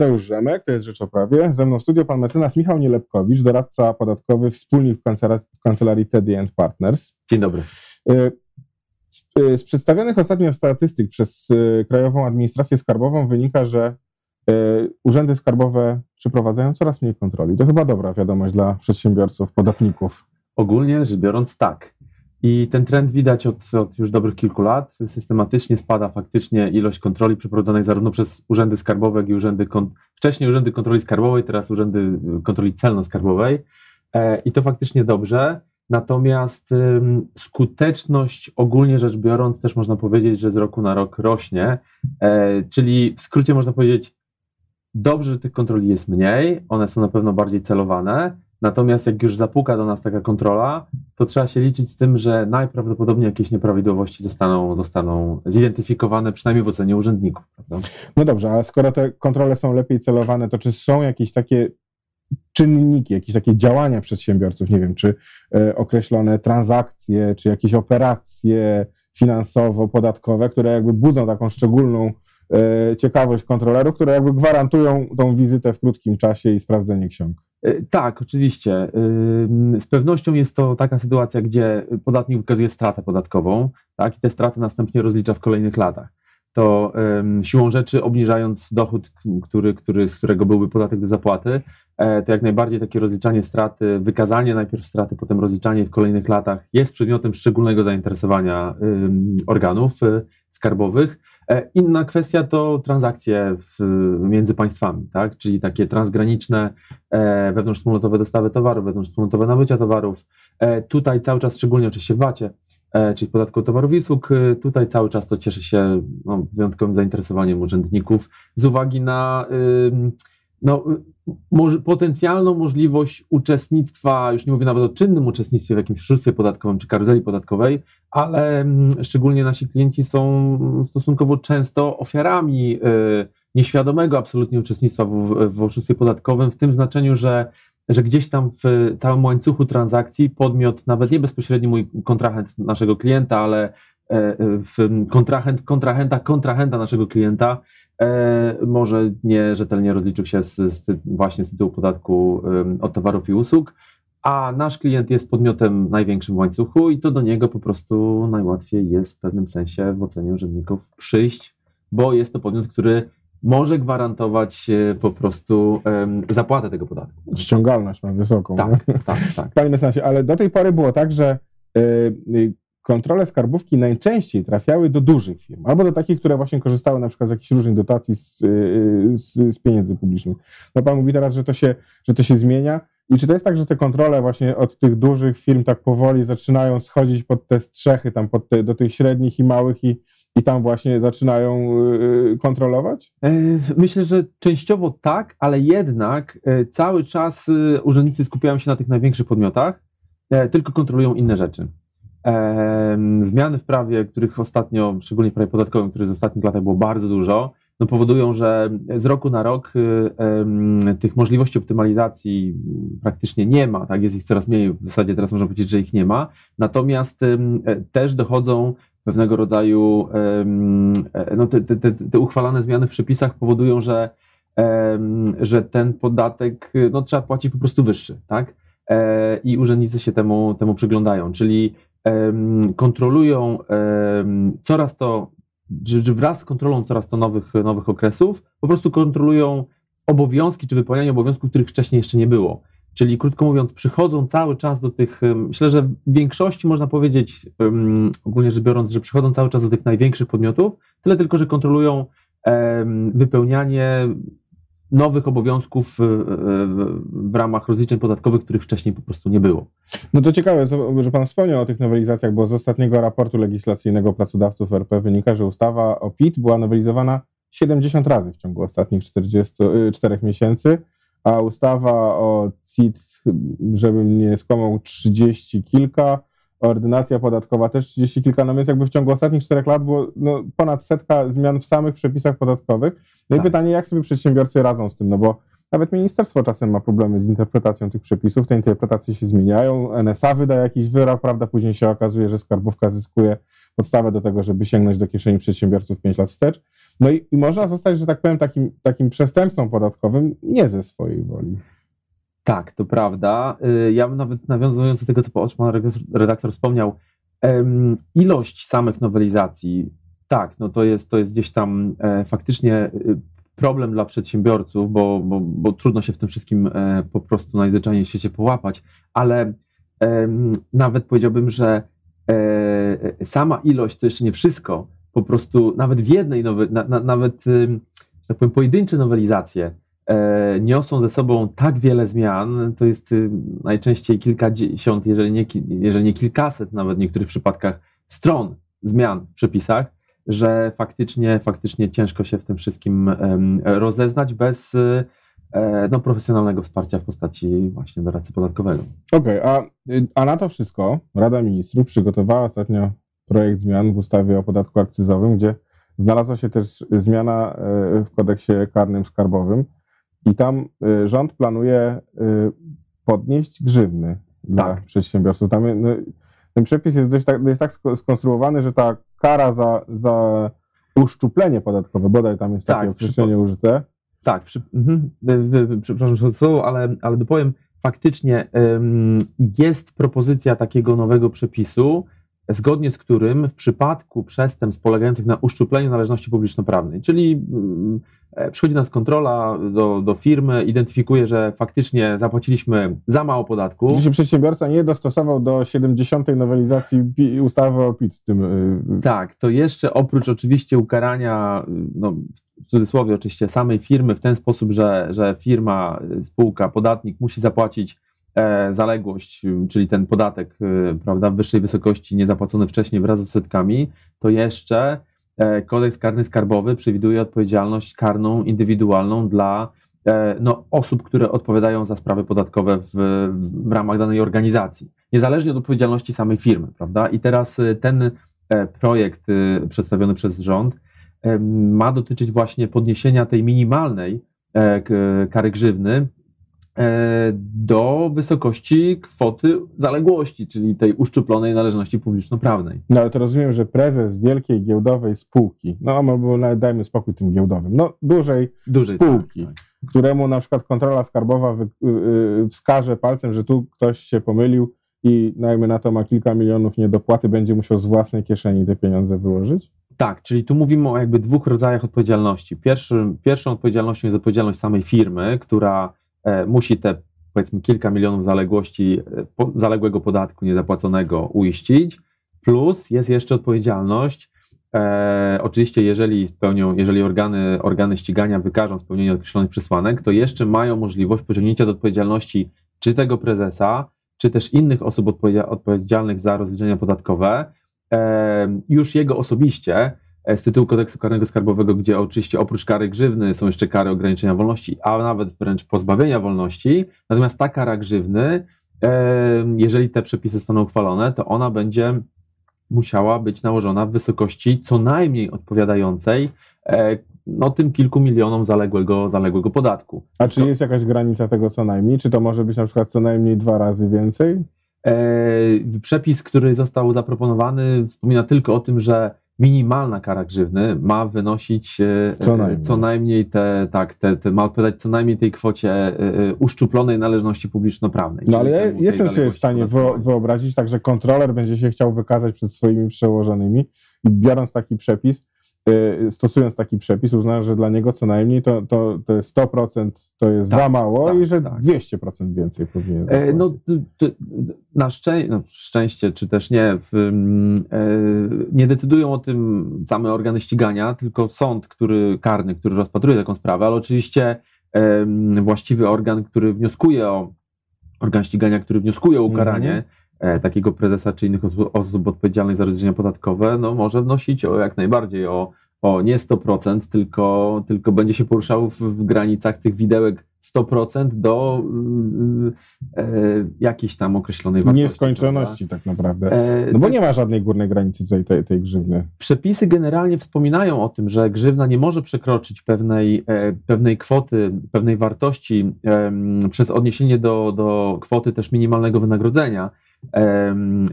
Mateusz Rzemek, to jest Rzecz o Prawie. Ze mną w studio pan mecenas Michał Nielepkowicz, doradca podatkowy, wspólnik w kancelarii, w kancelarii Teddy Partners. Dzień dobry. Y, y, z przedstawionych ostatnio statystyk przez y, Krajową Administrację Skarbową wynika, że urzędy skarbowe przeprowadzają coraz mniej kontroli. To chyba dobra wiadomość dla przedsiębiorców, podatników. Ogólnie rzecz biorąc, tak. I ten trend widać od, od, już dobrych kilku lat. Systematycznie spada faktycznie ilość kontroli przeprowadzonej zarówno przez urzędy skarbowe, jak i urzędy, wcześniej urzędy kontroli skarbowej, teraz urzędy y, kontroli celno-skarbowej. E, I to faktycznie dobrze. Natomiast skuteczność ogólnie rzecz biorąc też można powiedzieć, że z roku na rok rośnie. E, czyli w skrócie można powiedzieć, dobrze, że tych kontroli jest mniej, one są na pewno bardziej celowane, Natomiast jak już zapuka do nas taka kontrola, to trzeba się liczyć z tym, że najprawdopodobniej jakieś nieprawidłowości zostaną, zostaną zidentyfikowane, przynajmniej w ocenie urzędników. Prawda? No dobrze, a skoro te kontrole są lepiej celowane, to czy są jakieś takie czynniki, jakieś takie działania przedsiębiorców, nie wiem, czy e, określone transakcje, czy jakieś operacje finansowo-podatkowe, które jakby budzą taką szczególną e, ciekawość kontrolerów, które jakby gwarantują tą wizytę w krótkim czasie i sprawdzenie ksiąg. E, tak, oczywiście. Z pewnością jest to taka sytuacja, gdzie podatnik wykazuje stratę podatkową, tak, i te straty następnie rozlicza w kolejnych latach. To siłą rzeczy, obniżając dochód, który, który, z którego byłby podatek do zapłaty, e, to jak najbardziej takie rozliczanie straty, wykazanie najpierw straty, potem rozliczanie w kolejnych latach jest przedmiotem szczególnego zainteresowania organów e, skarbowych. E, inna kwestia to transakcje w, między państwami, tak? czyli takie transgraniczne e, wewnątrzwspólnotowe dostawy towarów, wewnątrzwspólnotowe nabycia towarów. E, tutaj cały czas, szczególnie oczywiście w VAT-ie, e, czyli podatku towarów i usług, e, tutaj cały czas to cieszy się no, wyjątkowym zainteresowaniem urzędników z uwagi na no, może, potencjalną możliwość uczestnictwa, już nie mówię nawet o czynnym uczestnictwie w jakimś oszustwie podatkowym czy karuzeli podatkowej, ale mm, szczególnie nasi klienci są stosunkowo często ofiarami y, nieświadomego absolutnie uczestnictwa w, w oszustwie podatkowym, w tym znaczeniu, że że gdzieś tam w całym łańcuchu transakcji podmiot, nawet nie bezpośredni mój kontrahent naszego klienta, ale e, w kontrahent, kontrahenta, kontrahenta naszego klienta E, może nie rzetelnie rozliczył się z, z, właśnie z tytułu podatku od towarów i usług, a nasz klient jest podmiotem największym w łańcuchu i to do niego po prostu najłatwiej jest w pewnym sensie w ocenie urzędników przyjść, bo jest to podmiot, który może gwarantować po prostu um, zapłatę tego podatku. Ściągalność ma wysoką. Tak, tak, tak. Panie mecenasie, ale do tej pory było tak, że y, kontrole skarbówki najczęściej trafiały do dużych firm, albo do takich, które właśnie korzystały na przykład z jakichś różnych dotacji z, y, z, z, pieniędzy publicznych. No Pan mówi teraz, że to, się, że to się zmienia. I czy to jest tak, że te kontrole właśnie od tych dużych firm tak powoli zaczynają schodzić pod te strzechy, tam pod te, do tych średnich i małych i, i tam właśnie zaczynają y, kontrolować? E, myślę, że częściowo tak, ale jednak e, cały czas y, urzędnicy skupiają się na tych największych podmiotach, e, tylko kontrolują inne rzeczy. Zmiany w prawie, których ostatnio, szczególnie w prawie podatkowym, których w ostatnich latach było bardzo dużo, no powodują, że z roku na rok y, tych możliwości optymalizacji praktycznie nie ma, tak? jest ich coraz mniej, w zasadzie teraz można powiedzieć, że ich nie ma, natomiast y, też dochodzą pewnego rodzaju, y, no te, te, te, te, uchwalane zmiany w przepisach powodują, że, że ten podatek no, trzeba płacić po prostu wyższy, tak? E, I urzędnicy się temu, temu przyglądają, czyli kontrolują coraz to, że wraz z kontrolą coraz to nowych, nowych okresów, po prostu kontrolują obowiązki czy wypełnianie obowiązków, których wcześniej jeszcze nie było. Czyli krótko mówiąc, przychodzą cały czas do tych, myślę, że w większości można powiedzieć, ogólnie rzecz biorąc, że przychodzą cały czas do tych największych podmiotów, tyle tylko, że kontrolują wypełnianie nowych obowiązków w ramach rozliczeń podatkowych, których wcześniej po prostu nie było. No to ciekawe, że Pan wspomniał o tych nowelizacjach, bo z ostatniego raportu legislacyjnego pracodawców RP wynika, że ustawa o PIT była nowelizowana 70 razy w ciągu ostatnich 44 y, miesięcy, a ustawa o CIT, żebym nie skłamał, 30 kilka, ordynacja podatkowa też 30 kilka, no więc jakby w ciągu ostatnich czterech lat było no, ponad setka zmian w samych przepisach podatkowych. No tak. i pytanie, jak sobie przedsiębiorcy radzą z tym, no bo nawet ministerstwo czasem ma problemy z interpretacją tych przepisów, te interpretacje się zmieniają, NSA wyda jakiś wyrok, prawda, później się okazuje, że skarbówka zyskuje podstawę do tego, żeby sięgnąć do kieszeni przedsiębiorców 5 lat wstecz. No i, i można zostać, że tak powiem, takim, takim przestępcą podatkowym nie ze swojej woli. Tak, to prawda. Y, ja bym nawet nawiązując do tego, co pan redaktor wspomniał, ilość samych nowelizacji, tak, no to jest, to jest gdzieś tam e, faktycznie y, problem dla przedsiębiorców, bo, bo, bo trudno się w tym wszystkim e, po prostu najzwyczajniej w świecie połapać, ale nawet powiedziałbym, że e, sama ilość to jeszcze nie wszystko. Po prostu nawet w jednej, nowe, na, na, nawet że tak powiem, pojedyncze nowelizacje niosą ze sobą tak wiele zmian, to jest y, najczęściej kilkadziesiąt, jeżeli nie, jeżeli nie kilkaset nawet w niektórych przypadkach stron zmian w przepisach, że faktycznie, faktycznie ciężko się w tym wszystkim rozeznać bez e, no, profesjonalnego wsparcia w postaci właśnie doradcy podatkowego. Okej, okay, a, y, a na to wszystko Rada Ministrów przygotowała ostatnio projekt zmian w ustawie o podatku akcyzowym, gdzie znalazła się też zmiana e, w kodeksie karnym skarbowym i tam e, rząd planuje podnieść grzywny dla tak. przedsiębiorców. Tam, no, ten przepis jest dość tak, jest tak skonstruowany, że ta kara za, za uszczuplenie podatkowe, bodaj tam jest takie tak, określenie użyte. Tak, przy, mhm, przepraszam słowo, ale, ale dopowiem, faktycznie ym, jest propozycja takiego nowego przepisu, zgodnie z którym w przypadku przestępstw polegających na uszczupleniu należności publiczno-prawnej, czyli mm, e, przychodzi nas kontrola do, do firmy, identyfikuje, że faktycznie zapłaciliśmy za mało podatku. Jeśli przedsiębiorca nie dostosował do 70. nowelizacji ustawy o PIT w tym. Y, tak, to jeszcze oprócz oczywiście ukarania, no, w cudzysłowie oczywiście samej firmy w ten sposób, że, że firma, spółka, podatnik musi zapłacić zaległość, czyli ten podatek e, prawda, w wyższej wysokości niezapłacony wcześniej wraz z odsetkami, to jeszcze e, kodeks karny skarbowy przewiduje odpowiedzialność karną indywidualną dla no, osób, które odpowiadają za sprawy podatkowe w, w ramach danej organizacji, niezależnie od odpowiedzialności samej firmy, prawda? I teraz ten projekt przedstawiony przez rząd ma dotyczyć właśnie podniesienia tej minimalnej kary grzywny E, do wysokości kwoty zaległości, czyli tej uszczuplonej należności publiczno-prawnej. No ale to rozumiem, że prezes wielkiej giełdowej spółki, no albo dajmy spokój tym giełdowym, no dużej, dużej spółki, tak, tak. któremu na przykład kontrola skarbowa wy, yy, wskaże palcem, że tu ktoś się pomylił i najmy na to ma kilka milionów niedopłaty, będzie musiał z własnej kieszeni te pieniądze wyłożyć? Tak, czyli tu mówimy o jakby dwóch rodzajach odpowiedzialności. Pierwszy, pierwszą odpowiedzialnością jest odpowiedzialność samej firmy, która E, musi te powiedzmy kilka milionów zaległości, e, zaległego podatku niezapłaconego uiścić, plus jest jeszcze odpowiedzialność, e, oczywiście jeżeli spełnią, jeżeli organy, organy ścigania wykażą spełnienie określonych przesłanek, to jeszcze mają możliwość pociągnięcia do odpowiedzialności czy tego prezesa, czy też innych osób odpowiedzialnych za rozliczenia podatkowe, e, już jego osobiście, E, z tytułu kodeksu karnego skarbowego, gdzie oczywiście oprócz kary grzywny są jeszcze kary ograniczenia wolności, a nawet wręcz pozbawienia wolności. Natomiast ta kara grzywny, e, jeżeli te przepisy zostaną uchwalone, to ona będzie musiała być nałożona w wysokości co najmniej odpowiadającej e, no, tym kilku milionom zaległego, zaległego podatku. A czy jest jakaś granica tego co najmniej? Czy to może być na przykład co najmniej dwa razy więcej? Przepis, który został zaproponowany, wspomina tylko o tym, że minimalna kara grzywny ma wynosić e, co najmniej, co najmniej te, tak, te, te, ma odpowiadać co najmniej tej kwocie e, e, uszczuplonej należności publiczno-prawnej. No ale ja jestem sobie w stanie wyobrazić, tak, że kontroler będzie się chciał wykazać przed swoimi przełożonymi i biorąc taki przepis, stosując taki przepis, uzna, że dla niego co najmniej to, to, to 100% to jest tak, za mało tak, i że tak. 200% więcej powinien e, No, na szczę no, szczęście, czy też nie, w, mm, e, nie decydują o tym same organy ścigania, tylko sąd który, karny, który rozpatruje taką sprawę, ale oczywiście e, właściwy organ, który wnioskuje o, organ ścigania, który wnioskuje o ukaranie, mm -hmm takiego prezesa czy innych osób odpowiedzialnych za rozliczenia podatkowe, no może wnosić o jak najbardziej o, o nie 100%, tylko, tylko będzie się poruszał w, w granicach tych widełek 100% do e, jakiejś tam określonej wartości. Nieskończoności prawda? tak naprawdę. E, no bo tak. nie ma żadnej górnej granicy tutaj tej, tej grzywny. Przepisy generalnie wspominają o tym, że grzywna nie może przekroczyć pewnej, e, pewnej kwoty, pewnej wartości e, przez odniesienie do, do kwoty też minimalnego wynagrodzenia.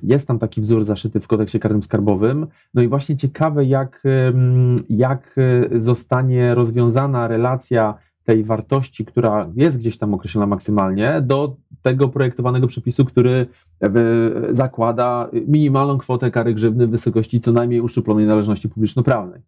Jest tam taki wzór zaszyty w kodeksie karnym skarbowym. No i właśnie ciekawe, jak, jak zostanie rozwiązana relacja tej wartości, która jest gdzieś tam określona maksymalnie, do tego projektowanego przepisu, który e, zakłada minimalną kwotę kary grzywny w wysokości co najmniej uszczuplonej należności publiczno-prawnej.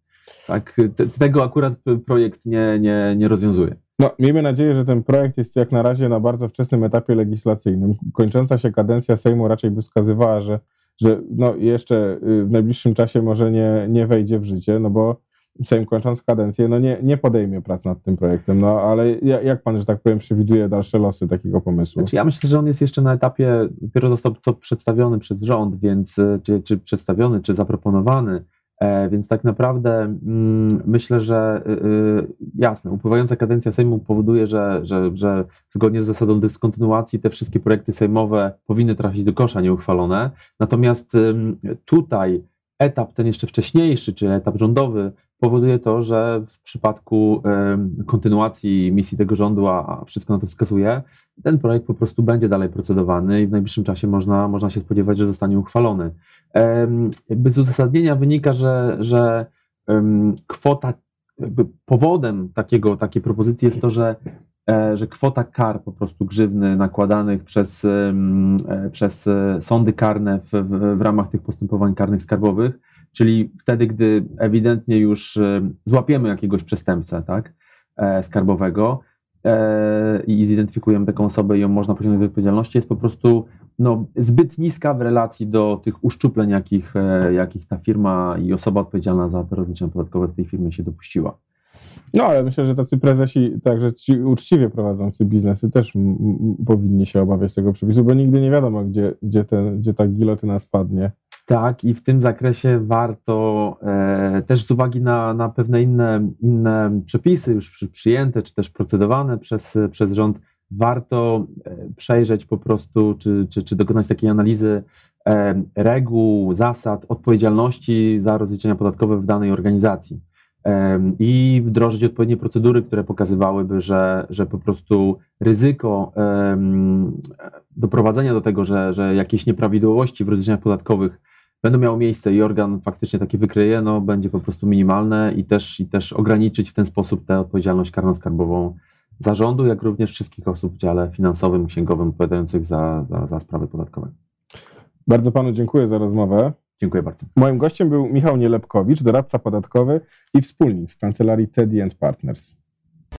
Tak, tego akurat projekt nie, nie, nie rozwiązuje. No, miejmy nadzieję, że ten projekt jest jak na razie na bardzo wczesnym etapie legislacyjnym. Kończąca się kadencja Sejmu raczej by wskazywała, że, że no jeszcze y, w najbliższym czasie może nie, nie wejdzie w życie, no bo Sejm kończąc kadencję, no nie, nie podejmie prac nad tym projektem, no ale jak pan, że tak powiem, przewiduje dalsze losy takiego pomysłu? Znaczy ja myślę, że on jest jeszcze na etapie, dopiero został co przedstawiony przez rząd, więc y, czy, czy przedstawiony, czy zaproponowany, więc tak naprawdę mm, myślę, że y, y, jasne, upływająca kadencja Sejmu powoduje, że, że, że zgodnie z zasadą dyskontynuacji te wszystkie projekty sejmowe powinny trafić do kosza nieuchwalone. Natomiast tutaj etap ten jeszcze wcześniejszy, czy etap rządowy, powoduje to, że w przypadku kontynuacji misji tego rządu, a wszystko na to wskazuje, ten projekt po prostu będzie dalej procedowany i w najbliższym czasie można, można się spodziewać, że zostanie uchwalony. Jakby z uzasadnienia wynika, że, że kwota, powodem takiego, takiej propozycji jest to, że, e, że kwota kar po prostu grzywny nakładanych przez, e, przez sądy karne w, w ramach tych postępowań karnych skarbowych, czyli wtedy, gdy ewidentnie już złapiemy jakiegoś przestępcę tak, e, skarbowego, i zidentyfikujemy taką osobę i ją można pociągnąć do odpowiedzialności, jest po prostu no, zbyt niska w relacji do tych uszczupleń, jakich, e, jakich ta firma i osoba odpowiedzialna za te rozliczenia podatkowe w tej firmie się dopuściła. No, ale myślę, że tacy prezesi, także ci uczciwie prowadzący biznesy też powinni się obawiać tego przepisu, bo nigdy nie wiadomo, gdzie, gdzie, ten, gdzie ta gilotyna spadnie. Tak, i w tym zakresie warto e, też z uwagi na, na pewne inne, inne przepisy już przyjęte, czy też procedowane przez, przez rząd, warto e, przejrzeć po prostu, czy, czy, czy dokonać takiej analizy e, reguł, zasad, odpowiedzialności za rozliczenia podatkowe w danej organizacji. E, i wdrożyć odpowiednie procedury, które pokazywałyby, że, że po prostu ryzyko doprowadzenia do tego, że, że jakieś nieprawidłowości w rozliczeniach podatkowych będą miały miejsce i organ faktycznie takie wykryje, no będzie po prostu minimalne i też, i też ograniczyć w ten sposób tę odpowiedzialność karno-skarbową zarządu, jak również wszystkich osób w dziale finansowym, księgowym odpowiadających za, za, za sprawy podatkowe. Bardzo panu dziękuję za rozmowę. Dziękuję bardzo. Moim gościem był Michał Nielepkowicz, doradca podatkowy i wspólnik w kancelarii Teddy Partners.